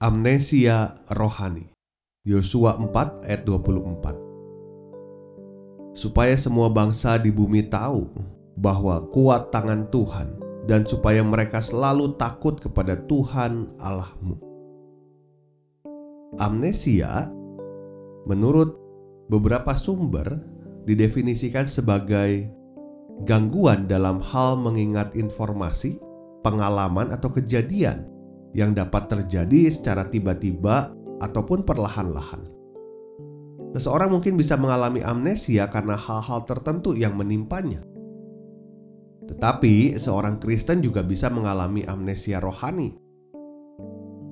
Amnesia rohani. Yosua 4 ayat 24. Supaya semua bangsa di bumi tahu bahwa kuat tangan Tuhan dan supaya mereka selalu takut kepada Tuhan Allahmu. Amnesia menurut beberapa sumber didefinisikan sebagai gangguan dalam hal mengingat informasi, pengalaman atau kejadian yang dapat terjadi secara tiba-tiba ataupun perlahan-lahan. Seseorang mungkin bisa mengalami amnesia karena hal-hal tertentu yang menimpanya. Tetapi seorang Kristen juga bisa mengalami amnesia rohani.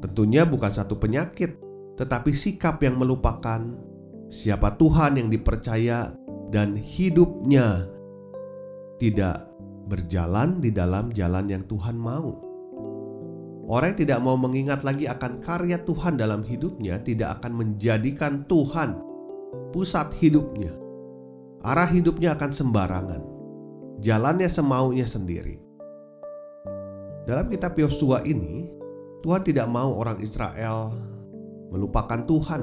Tentunya bukan satu penyakit, tetapi sikap yang melupakan siapa Tuhan yang dipercaya dan hidupnya tidak berjalan di dalam jalan yang Tuhan mau. Orang yang tidak mau mengingat lagi akan karya Tuhan dalam hidupnya tidak akan menjadikan Tuhan pusat hidupnya. Arah hidupnya akan sembarangan. Jalannya semaunya sendiri. Dalam kitab Yosua ini, Tuhan tidak mau orang Israel melupakan Tuhan.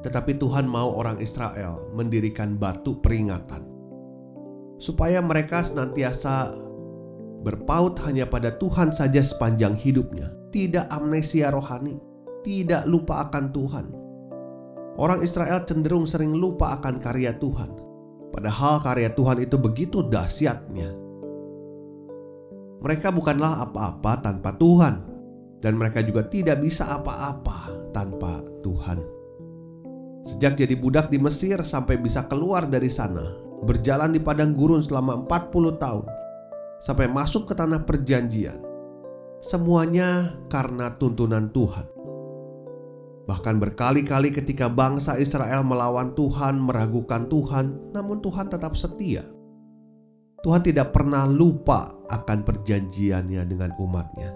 Tetapi Tuhan mau orang Israel mendirikan batu peringatan supaya mereka senantiasa berpaut hanya pada Tuhan saja sepanjang hidupnya, tidak amnesia rohani, tidak lupa akan Tuhan. Orang Israel cenderung sering lupa akan karya Tuhan, padahal karya Tuhan itu begitu dahsyatnya. Mereka bukanlah apa-apa tanpa Tuhan, dan mereka juga tidak bisa apa-apa tanpa Tuhan. Sejak jadi budak di Mesir sampai bisa keluar dari sana, berjalan di padang gurun selama 40 tahun, sampai masuk ke tanah perjanjian. Semuanya karena tuntunan Tuhan. Bahkan berkali-kali ketika bangsa Israel melawan Tuhan, meragukan Tuhan, namun Tuhan tetap setia. Tuhan tidak pernah lupa akan perjanjiannya dengan umatnya.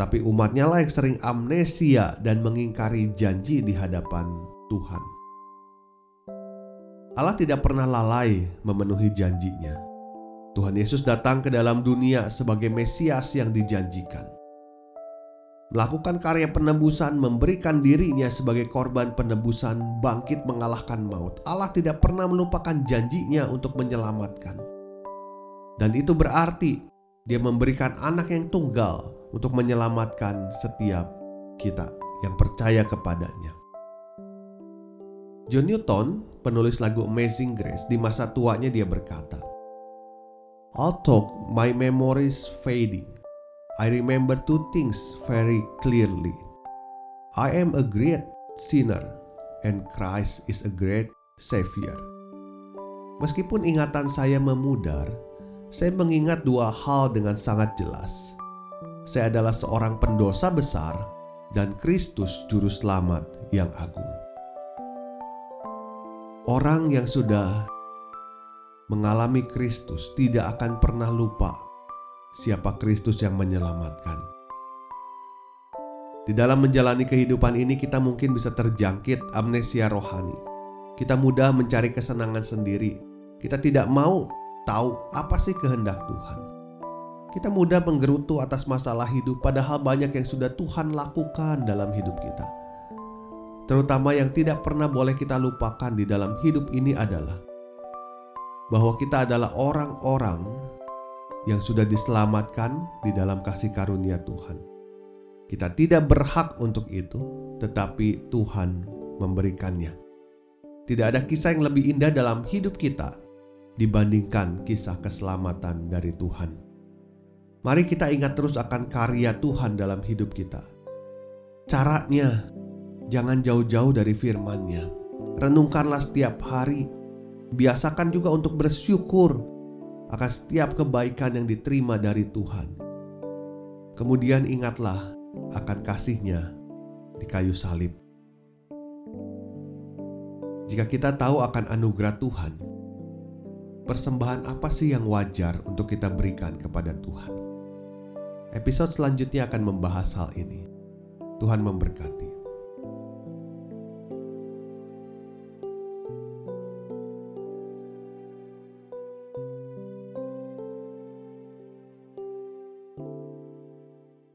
Tapi umatnya lah yang sering amnesia dan mengingkari janji di hadapan Tuhan. Allah tidak pernah lalai memenuhi janjinya. Tuhan Yesus datang ke dalam dunia sebagai Mesias yang dijanjikan. Melakukan karya penebusan, memberikan dirinya sebagai korban penebusan, bangkit mengalahkan maut. Allah tidak pernah melupakan janjinya untuk menyelamatkan. Dan itu berarti dia memberikan anak yang tunggal untuk menyelamatkan setiap kita yang percaya kepadanya. John Newton, penulis lagu Amazing Grace, di masa tuanya dia berkata, Although my memory is fading, I remember two things very clearly. I am a great sinner and Christ is a great savior. Meskipun ingatan saya memudar, saya mengingat dua hal dengan sangat jelas. Saya adalah seorang pendosa besar dan Kristus juru selamat yang agung. Orang yang sudah mengalami Kristus tidak akan pernah lupa siapa Kristus yang menyelamatkan. Di dalam menjalani kehidupan ini, kita mungkin bisa terjangkit amnesia rohani. Kita mudah mencari kesenangan sendiri. Kita tidak mau tahu apa sih kehendak Tuhan. Kita mudah menggerutu atas masalah hidup, padahal banyak yang sudah Tuhan lakukan dalam hidup kita. Terutama yang tidak pernah boleh kita lupakan di dalam hidup ini adalah bahwa kita adalah orang-orang yang sudah diselamatkan di dalam kasih karunia Tuhan. Kita tidak berhak untuk itu, tetapi Tuhan memberikannya. Tidak ada kisah yang lebih indah dalam hidup kita dibandingkan kisah keselamatan dari Tuhan. Mari kita ingat terus akan karya Tuhan dalam hidup kita. Caranya, jangan jauh-jauh dari firman-Nya. Renungkanlah setiap hari Biasakan juga untuk bersyukur akan setiap kebaikan yang diterima dari Tuhan. Kemudian ingatlah akan kasihnya di kayu salib. Jika kita tahu akan anugerah Tuhan, persembahan apa sih yang wajar untuk kita berikan kepada Tuhan? Episode selanjutnya akan membahas hal ini. Tuhan memberkati.